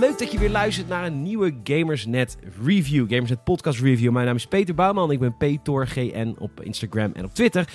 Leuk dat je weer luistert naar een nieuwe Gamersnet review. Gamersnet podcast review. Mijn naam is Peter Bouwman. Ik ben PetorGN op Instagram en op Twitter.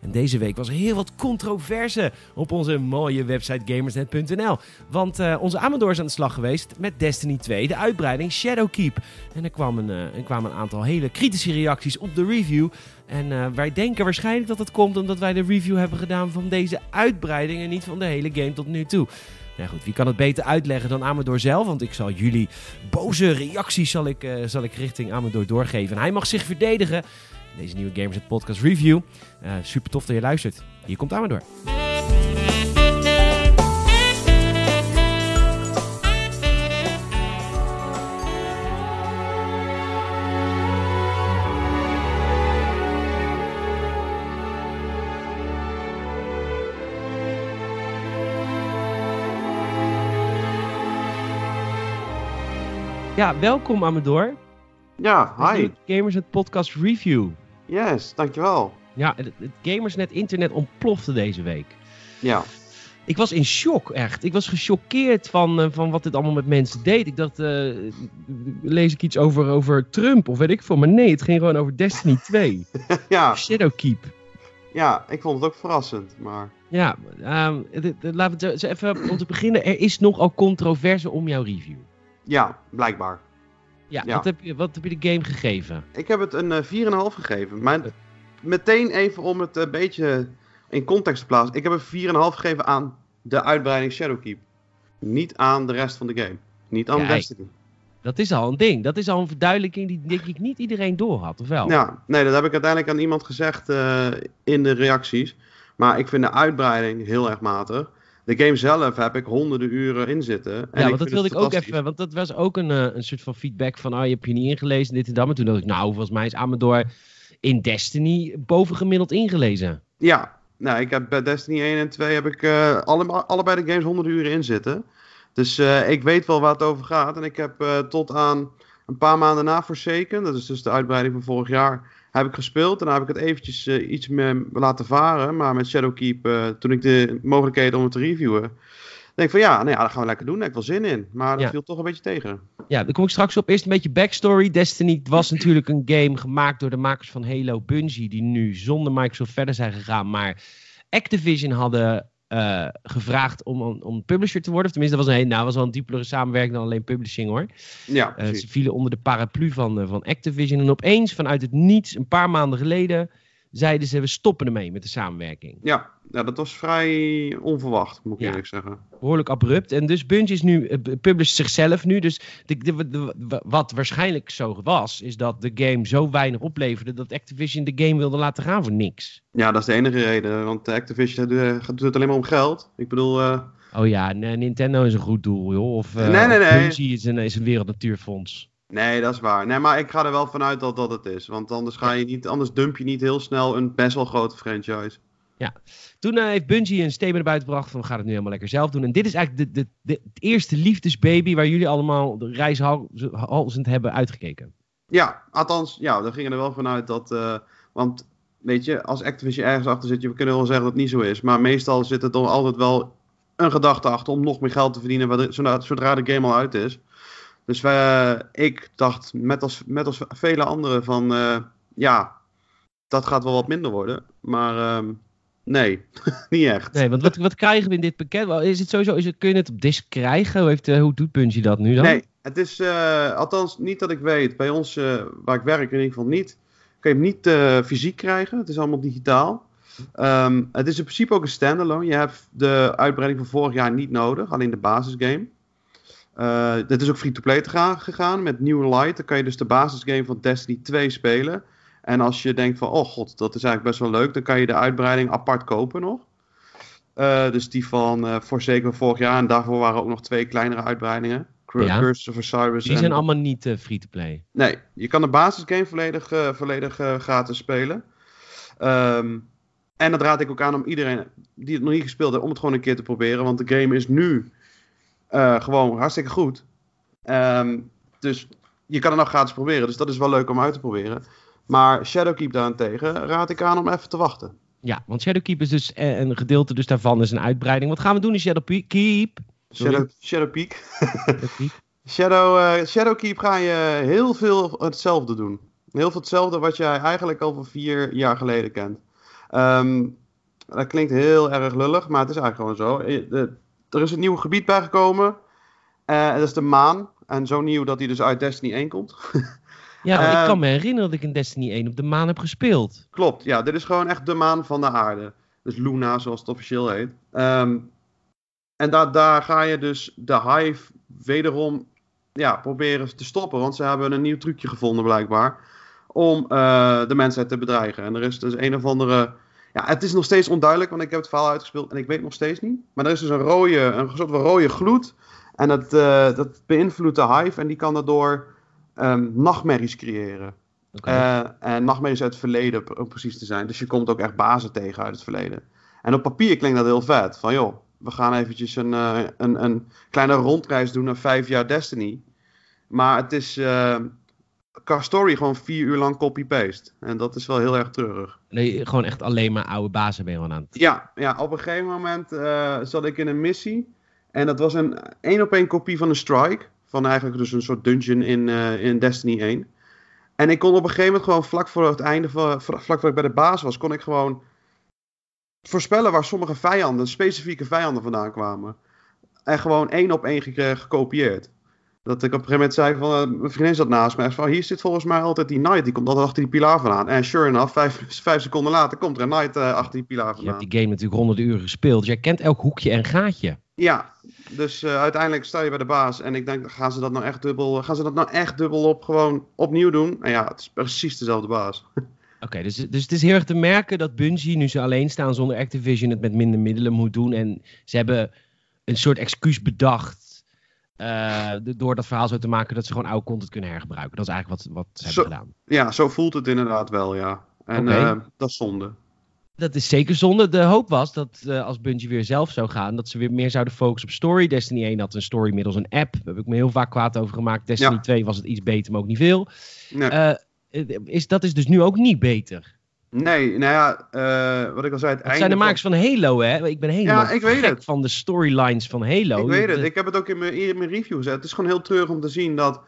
En deze week was er heel wat controverse op onze mooie website gamersnet.nl. Want uh, onze Amador is aan de slag geweest met Destiny 2, de uitbreiding Shadowkeep. En er kwamen, uh, er kwamen een aantal hele kritische reacties op de review. En uh, wij denken waarschijnlijk dat het komt omdat wij de review hebben gedaan van deze uitbreiding en niet van de hele game tot nu toe. Ja goed, wie kan het beter uitleggen dan Amador zelf? Want ik zal jullie boze reacties zal ik, uh, zal ik richting Amador doorgeven. En hij mag zich verdedigen. Deze nieuwe Gamers Podcast review. Uh, super tof dat je luistert. Hier komt Amador. Ja, welkom Amador. Ja, hi. Gamersnet Podcast Review. Yes, dankjewel. Ja, het, het Gamersnet internet ontplofte deze week. Ja. Ik was in shock, echt. Ik was gechoqueerd van, uh, van wat dit allemaal met mensen deed. Ik dacht, uh, lees ik iets over, over Trump of weet ik veel. Maar nee, het ging gewoon over Destiny 2. ja. Shadowkeep. Ja, ik vond het ook verrassend, maar... Ja, um, laten we het even om te beginnen. Er is nogal controverse om jouw review. Ja, blijkbaar. Ja, ja. Wat, heb je, wat heb je de game gegeven? Ik heb het een uh, 4,5 gegeven. Maar meteen even om het een beetje in context te plaatsen. Ik heb een 4,5 gegeven aan de uitbreiding Shadowkeep. Niet aan de rest van de game. Niet aan Destiny. Dat is al een ding. Dat is al een verduidelijking die denk ik niet iedereen door had, of wel? Ja, nee, dat heb ik uiteindelijk aan iemand gezegd uh, in de reacties. Maar ik vind de uitbreiding heel erg matig. De game zelf heb ik honderden uren in zitten. En ja, want dat wilde ik ook even. Want dat was ook een, uh, een soort van feedback van. Oh, je hebt je niet ingelezen, dit en dat. Maar toen dacht ik, nou, volgens mij is Amador in Destiny bovengemiddeld ingelezen. Ja, nou, ik heb bij Destiny 1 en 2 heb ik uh, alle, allebei de games honderden uren in zitten. Dus uh, ik weet wel waar het over gaat. En ik heb uh, tot aan een paar maanden na Forsaken, dat is dus de uitbreiding van vorig jaar, heb ik gespeeld. En dan heb ik het eventjes uh, iets meer laten varen. Maar met Shadowkeep, uh, toen ik de mogelijkheden om het te reviewen, denk ik van ja, nee, ja, dat gaan we lekker doen. Daar heb ik wel zin in. Maar dat Ja. viel toch een beetje tegen. Ja, daar kom ik straks op. Eerst een beetje backstory. Destiny was natuurlijk een game gemaakt door de makers van Halo Bungie, die nu zonder Microsoft verder zijn gegaan. Maar Activision hadden uh, gevraagd om, om, om publisher te worden. Of tenminste, dat was, een, nou, was wel een diepere samenwerking dan alleen publishing hoor. Ja, Uh, ze vielen onder de paraplu van, uh, van Activision. En opeens, vanuit het niets, een paar maanden geleden, zeiden ze: we stoppen ermee met de samenwerking. Ja, ja dat was vrij onverwacht, moet ik Ja. eerlijk zeggen. Behoorlijk abrupt. En dus Bungie is nu, uh, published zichzelf nu. Dus de, de, de- de- wat waarschijnlijk zo was, is dat de game zo weinig opleverde dat Activision de game wilde laten gaan voor niks. Ja, dat is de enige reden. Want Activision doet doet het alleen maar om geld. Ik bedoel, eh, Oh ja, Nintendo is een goed doel, joh. Of, uh, Nee, nee, nee. Bungie is een, is een wereld-natuurfonds. Nee, dat is waar. Nee, maar ik ga er wel vanuit dat dat het is. Want anders, ga je niet, anders dump je niet heel snel een best wel grote franchise. Toen eh, heeft Bungie een statement naar buiten gebracht van we gaan het nu helemaal lekker zelf doen. En dit is eigenlijk de, de, de, het eerste liefdesbaby waar jullie allemaal de reishalzend hebben uitgekeken. Ja, althans, ja, we gingen er wel vanuit dat. eh, want weet je, als Activision ergens achter zit, we kunnen wel zeggen dat het niet zo is. Maar meestal zit er toch altijd wel een gedachte achter om nog meer geld te verdienen zodra de game al uit is. Dus wij, ik dacht, met als, met als vele anderen, van eh, ja, dat gaat wel wat minder worden. Maar ehm, nee, niet echt. Nee, want wat, wat krijgen we in dit pakket? Is het sowieso, is het, kun je het op disc krijgen? Hoe, heeft, eh, hoe doet Bungie dat nu dan? Nee, het is, eh, althans niet dat ik weet, bij ons eh, waar ik werk in ieder geval niet, kun je hem niet eh, fysiek krijgen. Het is allemaal digitaal. Ehm, het is in principe ook een standalone. Je hebt de uitbreiding van vorig jaar niet nodig, alleen de basisgame. Eh dit is ook free-to-play te gaan, gegaan met New Light. Dan kan je dus de basisgame van Destiny 2 spelen. En als je denkt van, oh god, dat is eigenlijk best wel leuk, dan kan je de uitbreiding apart kopen nog. Eh, dus die van uh, Forsaken vorig jaar. En daarvoor waren ook nog twee kleinere uitbreidingen. Cur- Ja. Curse of Osiris. Die en- zijn allemaal niet eh, free-to-play. Nee, je kan de basisgame volledig, eh, volledig eh, gratis spelen. Ehm, en dat raad ik ook aan om iedereen die het nog niet gespeeld heeft, om het gewoon een keer te proberen. Want de game is nu eh, gewoon hartstikke goed. Ehm, dus je kan het nog gratis proberen. Dus dat is wel leuk om uit te proberen. Maar Shadowkeep daarentegen raad ik aan om even te wachten. Ja, want Shadowkeep is dus eh, een gedeelte dus daarvan is een uitbreiding. Wat gaan we doen in Shadowkeep? Shadow, Shadowpeak. Shadowkeep. Shadow, uh, Shadowkeep ga je heel veel hetzelfde doen. Heel veel hetzelfde wat jij eigenlijk al van vier jaar geleden kent. Ehm, dat klinkt heel erg lullig, maar het is eigenlijk gewoon zo. Eh, er is een nieuw gebied bijgekomen. Uh, dat is de maan. En zo nieuw dat hij dus uit Destiny 1 komt. ja, ik kan ehm, me herinneren dat ik in Destiny 1 op de maan heb gespeeld. Klopt, ja. Dit is gewoon echt de maan van de aarde. Dus Luna, zoals het officieel heet. Um, en daar, daar ga je dus de Hive wederom ja, proberen te stoppen. Want ze hebben een nieuw trucje gevonden blijkbaar. Om uh, de mensheid te bedreigen. En er is dus een of andere... Ja, het is nog steeds onduidelijk, want ik heb het verhaal uitgespeeld en ik weet nog steeds niet. Maar er is dus een rode, een soort van rode gloed. En dat, uh, dat beïnvloedt de Hive en die kan daardoor um, nachtmerries creëren. Okay. Uh, en nachtmerries uit het verleden, om precies te zijn. Dus je komt ook echt bazen tegen uit het verleden. En op papier klinkt dat heel vet. Van joh, we gaan eventjes een, uh, een, een kleine rondreis doen naar vijf jaar Destiny. Maar het is qua story gewoon vier uur lang copy-paste. En dat is wel heel erg treurig. Nee, gewoon echt alleen maar oude bazen ben je aan het... Ja, ja op een gegeven moment uh, zat ik in een missie. En dat was een één op één kopie van een strike. Van eigenlijk dus een soort dungeon in, in Destiny 1. En ik kon op een gegeven moment gewoon vlak voor het einde, van, vlak voor ik bij de baas was, kon ik gewoon voorspellen waar sommige vijanden, specifieke vijanden vandaan kwamen. En gewoon één op één gekopieerd. Dat ik op een gegeven moment zei van, uh, mijn vriendin zat naast me. Van, hier zit volgens mij altijd die Knight, die komt altijd achter die pilaar vandaan. En sure enough, vijf, vijf seconden later komt er een Knight uh, achter die pilaar vandaan. Je hebt die game natuurlijk honderden uren gespeeld, dus jij kent elk hoekje en gaatje. Ja, dus uh, uiteindelijk sta je bij de baas en ik denk, gaan ze dat nou echt dubbel, gaan ze dat nou echt dubbel op gewoon opnieuw doen? En ja, het is precies dezelfde baas. Oké, dus, dus het is heel erg te merken dat Bungie, nu ze alleen staan zonder Activision, het met minder middelen moet doen. En ze hebben een soort excuus bedacht uh, door dat verhaal zo te maken dat ze gewoon oude content kunnen hergebruiken. Dat is eigenlijk wat, wat ze hebben gedaan. Ja, zo voelt het inderdaad wel, ja. En okay. uh, dat is zonde. Dat is zeker zonde. De hoop was dat uh, als Bungie weer zelf zou gaan, dat ze weer meer zouden focussen op story. Destiny 1 had een story middels een app. Daar heb ik me heel vaak kwaad over gemaakt. Destiny ja. 2 was het iets beter, maar ook niet veel. Nee. Is, dat is dus nu ook niet beter. Nee, nou ja, uh, wat ik al zei, het, het zijn de makers van... Halo, hè? Ik ben helemaal ja, ik weet het. van de storylines van Halo. Ik weet het, ik heb het ook in mijn, in mijn review gezet. Het is gewoon heel treurig om te zien dat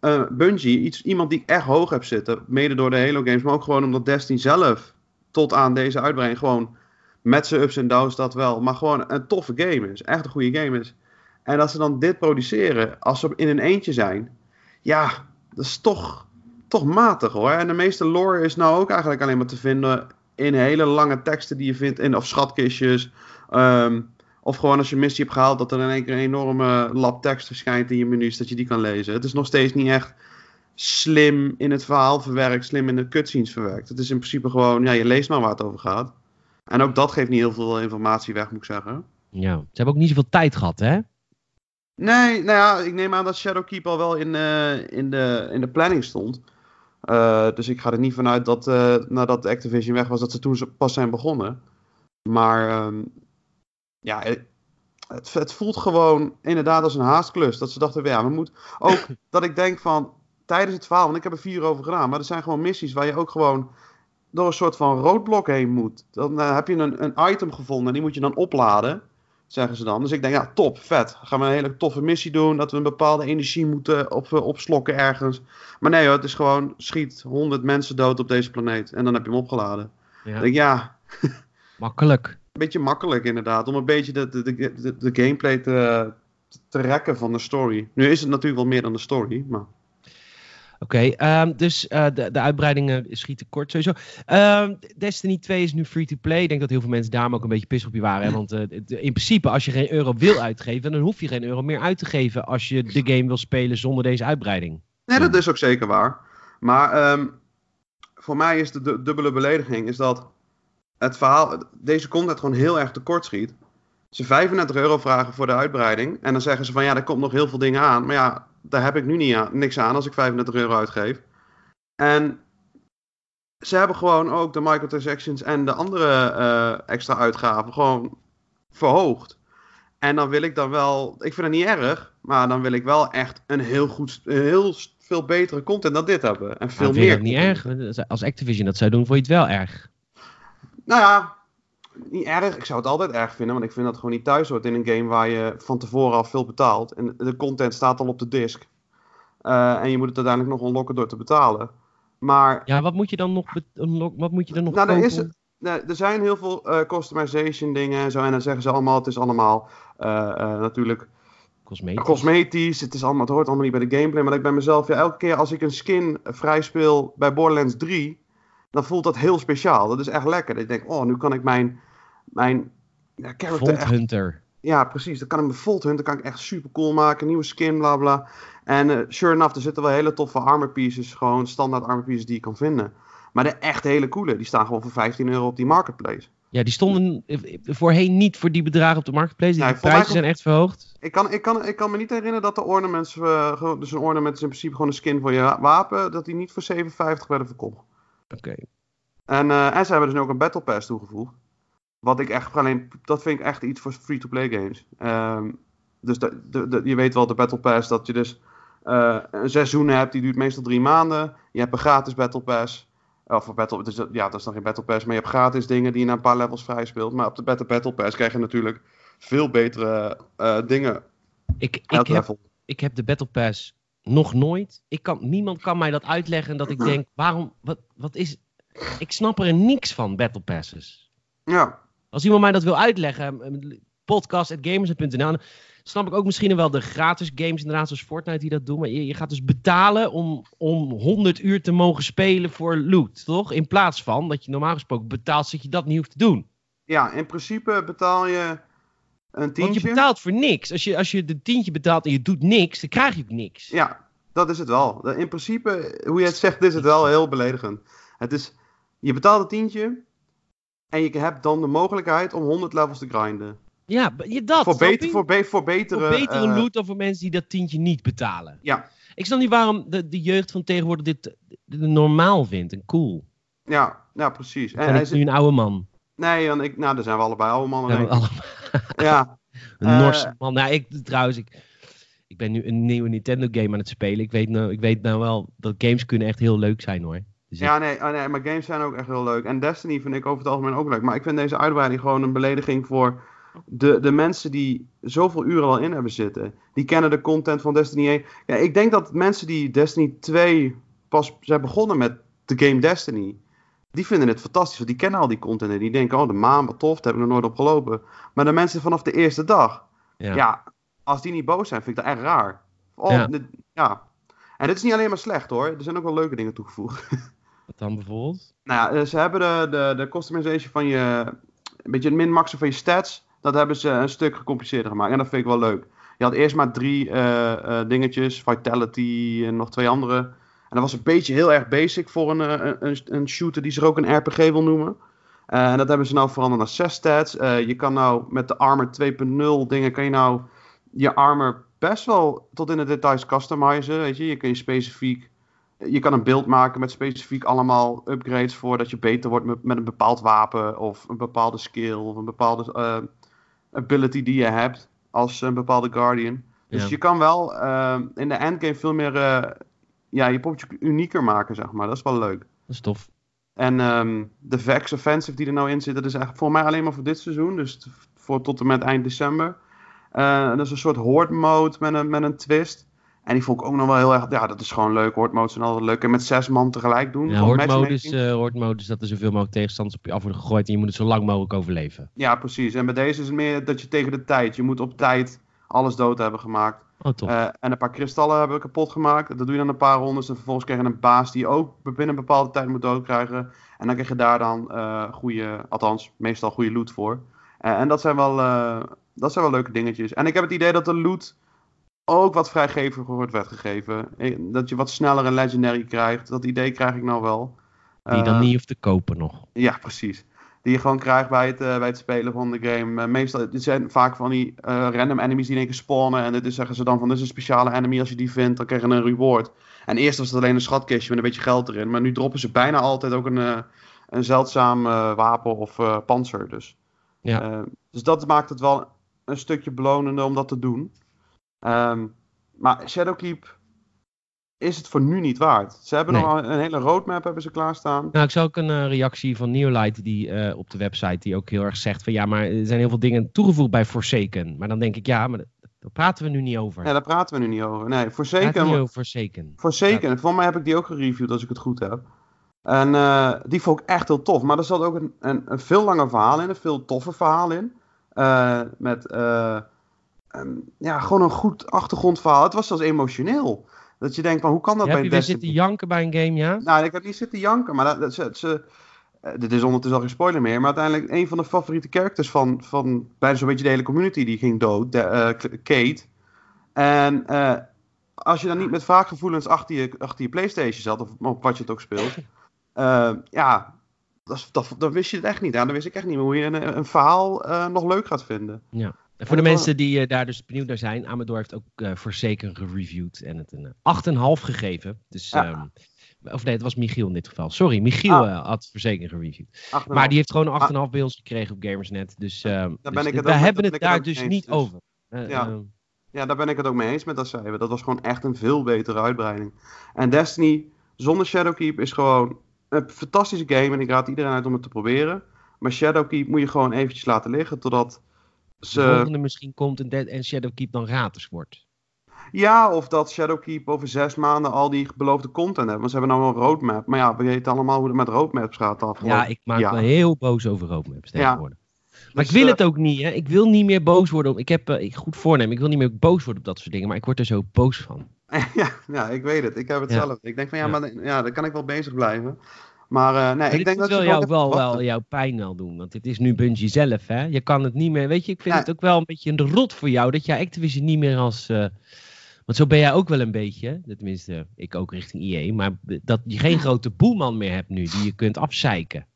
uh, Bungie, iets, iemand die ik echt hoog heb zitten, mede door de Halo games, maar ook gewoon omdat Destiny zelf tot aan deze uitbreiding gewoon met zijn ups en downs dat wel, maar gewoon een toffe game is. Echt een goede game is. En dat ze dan dit produceren, als ze in een eentje zijn, ja, dat is toch toch matig hoor. En de meeste lore is nou ook eigenlijk alleen maar te vinden in hele lange teksten die je vindt in of schatkistjes. Um, of gewoon als je missie hebt gehaald, dat er in één keer een enorme lab tekst verschijnt in je menus, dat je die kan lezen. Het is nog steeds niet echt slim in het verhaal verwerkt, slim in de cutscenes verwerkt. Het is in principe gewoon, ja, je leest maar waar het over gaat. En ook dat geeft niet heel veel informatie weg, moet ik zeggen. Ja, ze hebben ook niet zoveel tijd gehad, hè? Nee, nou ja, ik neem aan dat Shadowkeep al wel in, uh, in, de, in de planning stond. Uh, dus ik ga er niet vanuit dat uh, nadat Activision weg was, dat ze toen pas zijn begonnen. Maar um, ja, het, het, voelt gewoon inderdaad als een haastklus. Dat ze dachten, ja, we moeten. Ook dat ik denk van tijdens het verhaal, want ik heb er vier over gedaan, maar er zijn gewoon missies waar je ook gewoon door een soort van roodblok heen moet. Dan uh, heb je een, een item gevonden en die moet je dan opladen zeggen ze dan. Dus ik denk, ja, top, vet. Gaan we een hele toffe missie doen, dat we een bepaalde energie moeten op, eh, opslokken ergens. Maar nee hoor, het is gewoon, schiet 100 mensen dood op deze planeet. En dan heb je hem opgeladen. Ja. denk, ja. Makkelijk. Een beetje makkelijk inderdaad, om een beetje de, de, de, de gameplay te, te rekken van de story. Nu is het natuurlijk wel meer dan de story, maar... Oké, okay, um, dus uh, de, de uitbreidingen schieten kort sowieso. Um, Destiny 2 is nu free-to-play. Ik denk dat heel veel mensen daarom ook een beetje pissig op je waren. Hè? Want uh, in principe, als je geen euro wil uitgeven, dan hoef je geen euro meer uit te geven als je de game wil spelen zonder deze uitbreiding. Nee, dat is ook zeker waar. Maar um, voor mij is de, de dubbele belediging is dat het verhaal, deze content gewoon heel erg tekort schiet. Ze 35 euro vragen voor de uitbreiding. En dan zeggen ze van ja, er komt nog heel veel dingen aan. Maar ja, daar heb ik nu niet aan, niks aan als ik 35 euro uitgeef. En ze hebben gewoon ook de microtransactions en de andere uh, extra uitgaven gewoon verhoogd. En dan wil ik dan wel, ik vind het niet erg, maar dan wil ik wel echt een heel goed, een heel veel betere content dan dit hebben. En veel meer. Vind je het niet erg? Als Activision dat zou doen, vond je het wel erg? Nou ja, niet erg. Ik zou het altijd erg vinden, want ik vind dat gewoon niet thuis hoort in een game waar je van tevoren al veel betaalt. En de content staat al op de disk. en je moet het uiteindelijk nog unlocken door te betalen. Maar... Ja, wat moet je dan nog, wat moet je dan nog nou, er, is, er zijn heel veel customization dingen en zo. En dan zeggen ze allemaal, het is allemaal natuurlijk Cosmetisch. Cosmetisch. Het, is allemaal, het hoort allemaal niet bij de gameplay. Maar ik ben mezelf, ja, elke keer als ik een skin vrij speel bij Borderlands 3, dan voelt dat heel speciaal. Dat is echt lekker. Ik denk, oh, nu kan ik mijn, mijn ja, character echt... Hunter. Ja, precies. Dan kan ik mijn Volt Hunter kan ik echt super cool maken. Nieuwe skin, bla bla. En uh, sure enough, er zitten wel hele toffe armor pieces. Gewoon standaard armor pieces die je kan vinden. Maar de echt hele coole, die staan gewoon voor 15 euro op die marketplace. Ja, die stonden voorheen niet voor die bedragen op de marketplace. Die, prijzen zijn echt verhoogd. Ik kan, ik, kan, ik kan me niet herinneren dat de ornaments, uh, dus een ornament is in principe gewoon een skin voor je wapen, dat die niet voor 7,50 werden verkocht. En, uh, en ze hebben dus nu ook een Battle Pass toegevoegd. Wat ik echt alleen, dat vind ik echt iets voor free-to-play games. Um, dus de, de, de, je weet wel, de Battle Pass, dat je dus uh, een seizoen hebt, die duurt meestal drie maanden. Je hebt een gratis Battle Pass. Of Battle, dus ja, dat is nog geen Battle Pass, maar je hebt gratis dingen die je na een paar levels vrij speelt. Maar op de Battle, Battle Pass krijg je natuurlijk veel betere uh, dingen. Ik, ik, heb, ik heb de Battle Pass nog nooit. Ik kan, niemand kan mij dat uitleggen dat ik denk, waarom, wat, wat is... Ik snap er niks van, Battle Passes. Ja. Als iemand mij dat wil uitleggen, podcast.gamers.nl snap ik ook misschien wel de gratis games, inderdaad, zoals Fortnite die dat doen. Maar je, je, gaat dus betalen om, om 100 uur te mogen spelen voor loot, toch? In plaats van dat je normaal gesproken betaalt, zodat je dat niet hoeft te doen. Ja, in principe betaal je een tientje. Want je betaalt voor niks. Als je, als je de tientje betaalt en je doet niks, dan krijg je ook niks. Ja, dat is het wel. In principe, hoe je het zegt, is het wel heel beledigend. Het is, je betaalt een tientje en je hebt dan de mogelijkheid om 100 levels te grinden. Ja, dat. Voor, beter, voor, be voor betere, voor betere uh, loot dan voor mensen die dat tientje niet betalen. Ja. Ik snap niet waarom de, de jeugd van tegenwoordig dit, dit normaal vindt en cool. Ja, ja precies. En, hij is nu een oude man. Nee, en ik, nou, daar zijn we allebei oude mannen. Ja, allemaal... ja. een Norse uh, man. Nou, ik trouwens, ik, ik ben nu een nieuwe Nintendo game aan het spelen. Ik weet nou, ik weet nou wel dat games kunnen echt heel leuk zijn hoor. Dus ja, nee, oh, nee, maar games zijn ook echt heel leuk. En Destiny vind ik over het algemeen ook leuk. Maar ik vind deze uitbreiding gewoon een belediging voor de, de mensen die zoveel uren al in hebben zitten, die kennen de content van Destiny 1. Ja, ik denk dat mensen die Destiny 2 pas zijn begonnen met de game Destiny, die vinden het fantastisch. Want die kennen al die content en die denken, oh de maan, wat tof, daar heb ik nog nooit op gelopen. Maar de mensen vanaf de eerste dag, ja, ja als die niet boos zijn, vind ik dat echt raar. Oh, ja. ja. En dit is niet alleen maar slecht hoor, er zijn ook wel leuke dingen toegevoegd. Wat dan bijvoorbeeld? Nou ja, ze hebben de, de, de customization van je, een beetje het min-maxen van je stats dat hebben ze een stuk gecompliceerder gemaakt. En dat vind ik wel leuk. Je had eerst maar drie uh, uh, dingetjes. Vitality en nog twee andere. En dat was een beetje heel erg basic voor een, een, een shooter die zich ook een RPG wil noemen. Uh, en dat hebben ze nou veranderd naar 6 stats. je kan nou met de Armor 2.0 dingen, kan je nou je armor best wel tot in de details customizen. Weet je, je kun je specifiek je kan een beeld maken met specifiek allemaal upgrades voordat je beter wordt met, met een bepaald wapen of een bepaalde skill of een bepaalde ability die je hebt als een bepaalde Guardian. Dus je kan wel uh, in de endgame veel meer uh, ja, je poppetje unieker maken, zeg maar. Dat is wel leuk. Dat is tof. En um, de Vex Offensive die er nou in zit, dat is echt voor mij alleen maar voor dit seizoen. Dus voor tot en met eind december. Uh, dat is een soort horde mode met een, met een twist. En die vond ik ook nog wel heel erg. Ja, dat is gewoon leuk. Horde zijn altijd leuk. En met zes man tegelijk doen. Ja, horde modus, uh, dat er zoveel mogelijk tegenstanders op je af worden gegooid. En je moet het zo lang mogelijk overleven. Ja, precies. En bij deze is het meer dat je tegen de tijd. Je moet op tijd alles dood hebben gemaakt. Oh, tof. Uh, en een paar kristallen hebben we kapot gemaakt. Dat doe je dan een paar rondes. En vervolgens krijg je een baas die je ook binnen een bepaalde tijd moet doodkrijgen. En dan krijg je daar dan uh, goede, althans meestal goede loot voor. Uh, en dat zijn, wel, dat zijn wel leuke dingetjes. En ik heb het idee dat de loot ook wat vrijgeviger wordt weggegeven. Dat je wat sneller een legendary krijgt. Dat idee krijg ik nou wel. Die dan niet hoeft te kopen nog. Ja, precies. Die je gewoon krijgt bij het, uh, bij het spelen van de game. Uh, meestal het zijn vaak van die random enemies die in één keer spawnen. En dit is, zeggen ze dan van, dit is een speciale enemy. Als je die vindt, dan krijg je een reward. En eerst was het alleen een schatkistje met een beetje geld erin. Maar nu droppen ze bijna altijd ook een, een zeldzaam wapen of panzer. Dus. Ja. dus dat maakt het wel een stukje belonender om dat te doen. Um, maar Shadowkeep is het voor nu niet waard. Ze hebben nee. nog een hele roadmap hebben ze klaarstaan. Nou, ik zag ook een uh, reactie van Neolight die, uh, op de website die ook heel erg zegt van ja, maar er zijn heel veel dingen toegevoegd bij Forsaken. Maar dan denk ik ja, maar Daar praten we nu niet over. Ja, daar praten we nu niet over. Nee, Forsaken, niet over Forsaken. Forsaken. Voor mij heb ik die ook gereviewd als ik het goed heb. En eh, die vond ik echt heel tof. Maar er zat ook een, een, een veel langer verhaal in, een veel toffer verhaal in. Eh, met eh, ja, gewoon een goed achtergrondverhaal. Het was zelfs emotioneel. Dat je denkt van hoe kan dat Heb bij je weer Destiny? zitten janken bij een game, ja? Nou, ik heb niet zitten janken, maar dat, dat, ze, ze, eh, dit is ondertussen al geen spoiler meer. Maar uiteindelijk een van de favoriete characters van, van bijna zo'n beetje de hele community die ging dood, de, eh, Kate. En eh, als je dan niet met wraakgevoelens achter je, achter je Playstation zat, of op wat je het ook speelt, ja, dat, dat, dan wist je het echt niet. Ja, dan wist ik echt niet meer hoe je een, een verhaal nog leuk gaat vinden. Ja. En voor de mensen die eh, daar dus benieuwd naar zijn, Amador heeft ook eh Forsaken gereviewd en het een eh, 8,5 gegeven. Dus, ehm, of nee, het was Michiel in dit geval. Sorry, Michiel Ah. eh, had Forsaken gereviewd. Maar die heeft gewoon een 8,5 bij ons gekregen op Gamersnet. Dus, ehm, dus ben ik het we hebben ben het daar dus eens, niet dus. over. Eh, Ja. ehm, Ja, daar ben ik het ook mee eens met dat cijfer. Dat was gewoon echt een veel betere uitbreiding. En Destiny zonder Shadowkeep is gewoon een fantastische game. En ik raad iedereen uit om het te proberen. Maar Shadowkeep moet je gewoon eventjes laten liggen totdat de volgende misschien komt en, Dead en Shadowkeep dan gratis wordt. Ja, of dat Shadowkeep over zes maanden al die beloofde content hebben. Want ze hebben nou een roadmap. Maar ja, we weten allemaal hoe het met roadmaps gaat afgelopen Ja, ik maak me heel boos over roadmaps Ja. tegenwoordig. Maar Dus, ik wil eh, het ook niet, hè. Ik wil niet meer boos worden. op- Ik heb ik, goed voornemen. Ik wil niet meer boos worden op dat soort dingen. Maar ik word er zo boos van. ja, ja, ik weet het. Ik heb het Ja. zelf. Ik denk van ja, Ja. maar ja, dan kan ik wel bezig blijven. Maar eh, nee, Maar ik denk dat wil jou wel, wel jouw pijn wel doen. Want dit is nu Bungie zelf, hè. Je kan het niet meer... Weet je, ik vind het ook wel een beetje een rot voor jou... dat jij Activision niet meer als... eh, want zo ben jij ook wel een beetje. Tenminste, ik ook richting EA. Maar dat je geen grote boelman meer hebt nu... die je kunt afzeiken.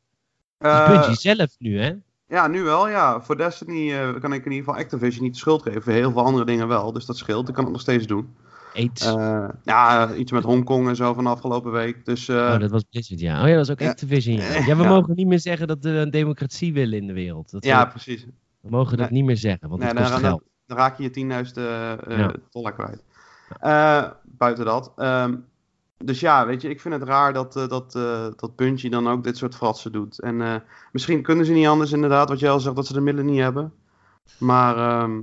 Het Eh, Bungie zelf nu, hè. Ja, nu wel, ja. Voor Destiny kan ik in ieder geval Activision niet de schuld geven. Heel veel andere dingen wel. Dus dat scheelt. Ik kan het nog steeds doen. AIDS. Eh, ja, iets met Hongkong en zo van de afgelopen week. Dus eh, oh, dat was Blizzard, ja. Oh ja, dat was ook Ja. Activision, ja. Ja, we Ja. mogen niet meer zeggen dat we een democratie willen in de wereld. Dat ja, we, precies. we mogen dat Nee. niet meer zeggen, want Nee, het kost dan, geld. dan, dan raak je je 10.000 eh dollar kwijt. Buiten dat. Ehm, dus ja, weet je, ik vind het raar dat, eh, dat, dat Bungie dan ook dit soort fratsen doet. En misschien kunnen ze niet anders inderdaad, wat jij al zegt, dat ze de middelen niet hebben. Maar ehm,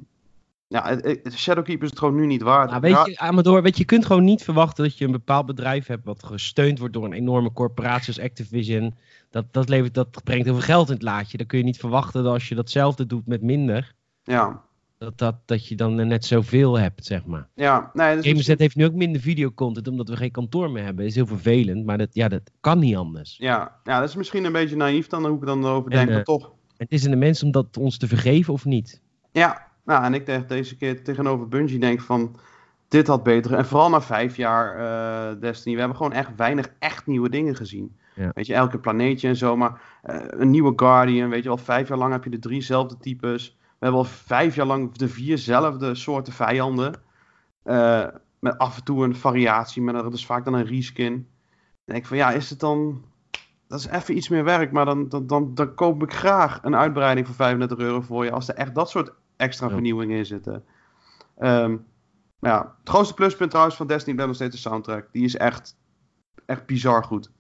ja, het- het- Shadowkeep is het gewoon nu niet waard. Nou, weet je, Amador, weet je, je kunt gewoon niet verwachten dat je een bepaald bedrijf hebt wat gesteund wordt door een enorme corporatie als Activision. Dat, dat, levert, dat brengt heel veel geld in het laadje. Dan kun je niet verwachten dat als je datzelfde doet met minder, Ja, dat, dat, dat je dan net zoveel hebt, zeg maar. ja. Nee, dus Gamersnet heeft nu ook minder videocontent omdat we geen kantoor meer hebben. Dat is heel vervelend, maar dat, ja, dat kan niet anders. ja, ja, dat is misschien een beetje naïef dan, hoe ik dan over En, denk, eh, toch. Het is aan de mens om dat ons te vergeven of niet. Ja, nou, en ik denk deze keer tegenover Bungie denk van, dit had beter. En vooral na vijf jaar eh, Destiny, we hebben gewoon echt weinig echt nieuwe dingen gezien. Ja. Weet je, elke planeetje en zo, maar eh, een nieuwe Guardian, weet je wel, vijf jaar lang heb je de driezelfde types. We hebben al vijf jaar lang de vierzelfde soorten vijanden. Eh, met af en toe een variatie, maar dat is vaak dan een reskin. Dan denk ik van, ja, is het dan... Dat is even iets meer werk, maar dan, dan, dan, dan koop ik graag een uitbreiding voor 35 euro voor je. Als er echt dat soort extra Ja. vernieuwingen in zitten. Ehm, maar ja, het grootste pluspunt trouwens van Destiny blijft nog steeds de soundtrack. Die is echt, echt bizar goed.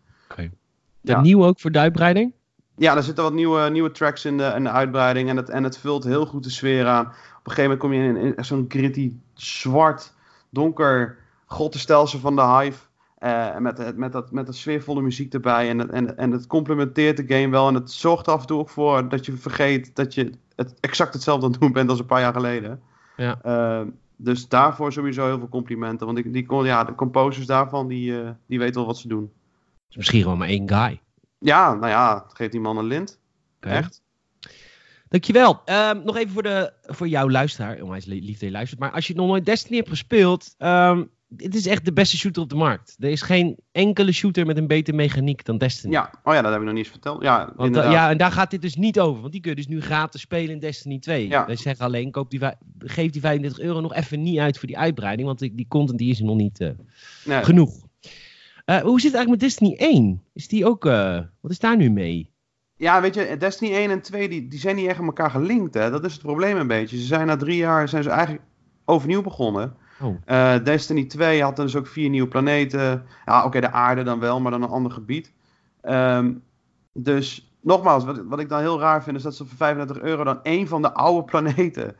Dat Ja. nieuw ook voor de uitbreiding? Ja, er zitten wat nieuwe, nieuwe tracks in de, in de uitbreiding. En het, en het vult heel goed de sfeer aan. Op een gegeven moment kom je in, in, zo'n gritty, zwart, donker grottenstelsel van de Hive. Eh, met, het- met, dat, met dat sfeervolle muziek erbij. En, het- en, en het complementeert de game wel. En het zorgt er af en toe ook voor dat je vergeet dat je het exact hetzelfde aan het doen bent als een paar jaar geleden. Ja. Eh, dus daarvoor sowieso heel veel complimenten. Want die, die, ja, de composers daarvan, die, eh, die weten wel wat ze doen. is misschien gewoon maar één guy. Ja, nou ja, geef die man een lint. Echt. Dankjewel. Ehm nog even voor, de, voor jouw luisteraar. Onwijs li- lief dat je luistert. Maar als je nog nooit Destiny hebt gespeeld. ehm dit is echt de beste shooter op de markt. Er is geen enkele shooter met een betere mechaniek dan Destiny. Ja, oh ja, dat heb ik nog niet eens verteld. Ja, Want, inderdaad. ja, en daar gaat dit dus niet over. Want die kun je dus nu gratis spelen in Destiny 2. Ja. Wij zeggen alleen, koop die, geef die 35 euro nog even niet uit voor die uitbreiding. Want die, die content die is nog niet eh, Nee. genoeg. Eh, hoe zit het eigenlijk met Destiny 1? Is die ook, eh, wat is daar nu mee? Ja, weet je, Destiny 1 en 2, die, die zijn niet echt aan elkaar gelinkt, hè. Dat is het probleem een beetje. Ze zijn na drie jaar, zijn ze eigenlijk overnieuw begonnen. Oh. Eh, Destiny 2 had dus ook vier nieuwe planeten. Ja, oké, de aarde dan wel, maar dan een ander gebied. Ehm, dus, nogmaals, wat, wat ik dan heel raar vind, is dat ze voor 35 euro dan één van de oude planeten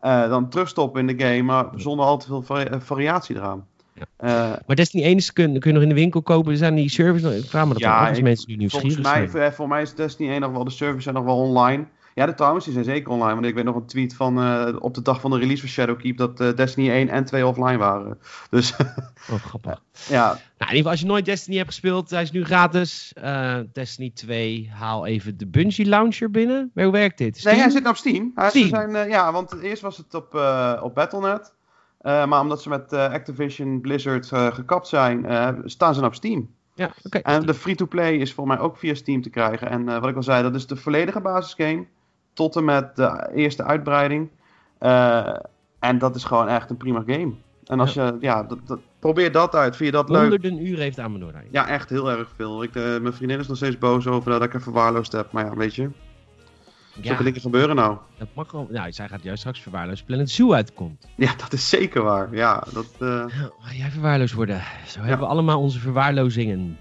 eh, dan terugstoppen in de game, maar zonder al te veel vari- eh, variatie eraan. Ja. Eh, Maar Destiny 1 is, kun, kun je nog in de winkel kopen. Zijn die servers nog? Ik vraag me dat Ja, af als ik- mensen nu volgens nieuwsgierig mij, zijn. voor, voor mij is Destiny 1 nog wel, de servers zijn nog wel online. Ja, de trouwens, die zijn zeker online. Want ik weet nog een tweet van eh, op de dag van de release van Shadowkeep dat eh, Destiny 1 en 2 offline waren. Dus Oh, grappig. ja, Nou, in ieder geval, als je nooit Destiny hebt gespeeld, hij is nu gratis. Eh, Destiny 2, haal even de Bungie Launcher binnen. Maar hoe werkt dit? Nee, hij zit nou op Steam. Hij, Steam. Zijn, eh, ja, want eerst was het op, eh, op Battle.net. Eh, maar omdat ze met eh, Activision Blizzard eh, gekapt zijn, eh, staan ze nou op Steam. Ja, oké. En de free-to-play is voor mij ook via Steam te krijgen. En eh, wat ik al zei, dat is de volledige basisgame. Tot en met de eerste uitbreiding. Eh, en dat is gewoon echt een prima game. En als je, ja, dat, dat- probeer dat uit. Vind je dat leuk? Honderden uren heeft Amador. Ja, echt heel erg veel. Ik, eh, mijn vriendin is nog steeds boos over dat ik haar verwaarloosd heb. Maar ja, weet je, Ja, zulke dingen gebeuren nou. dat mag wel. Nou, zij gaat juist straks verwaarloosd Planet Zoo uitkomt. Ja, dat is zeker waar. Ja, dat, eh, Oh, jij verwaarloosd worden. Zo hebben we allemaal onze verwaarlozingen.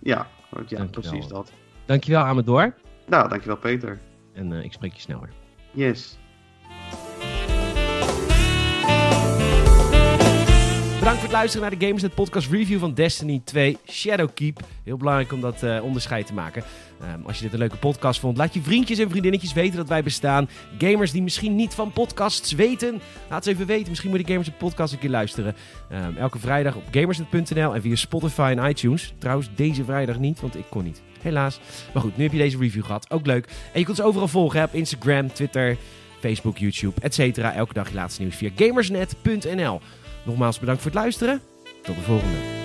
ja, ja precies dat. Dankjewel Amador. Nou, dankjewel Peter. En eh, ik spreek je snel weer. Yes. Bedankt voor het luisteren naar de Gamersnet podcast review van Destiny 2 Shadowkeep. Heel belangrijk om dat eh, onderscheid te maken. Ehm, als je dit een leuke podcast vond, laat je vriendjes en vriendinnetjes weten dat wij bestaan. Gamers die misschien niet van podcasts weten, laat ze even weten. Misschien moet je Gamersnet podcast een keer luisteren. Ehm, elke vrijdag op gamersnet.nl en via Spotify en iTunes. Trouwens, deze vrijdag niet, want ik kon niet. Helaas. Maar goed, nu heb je deze review gehad. Ook leuk. En je kunt ons overal volgen op Instagram, Twitter, Facebook, YouTube, etc. Elke dag je laatste nieuws via gamersnet.nl. Nogmaals bedankt voor het luisteren. Tot de volgende.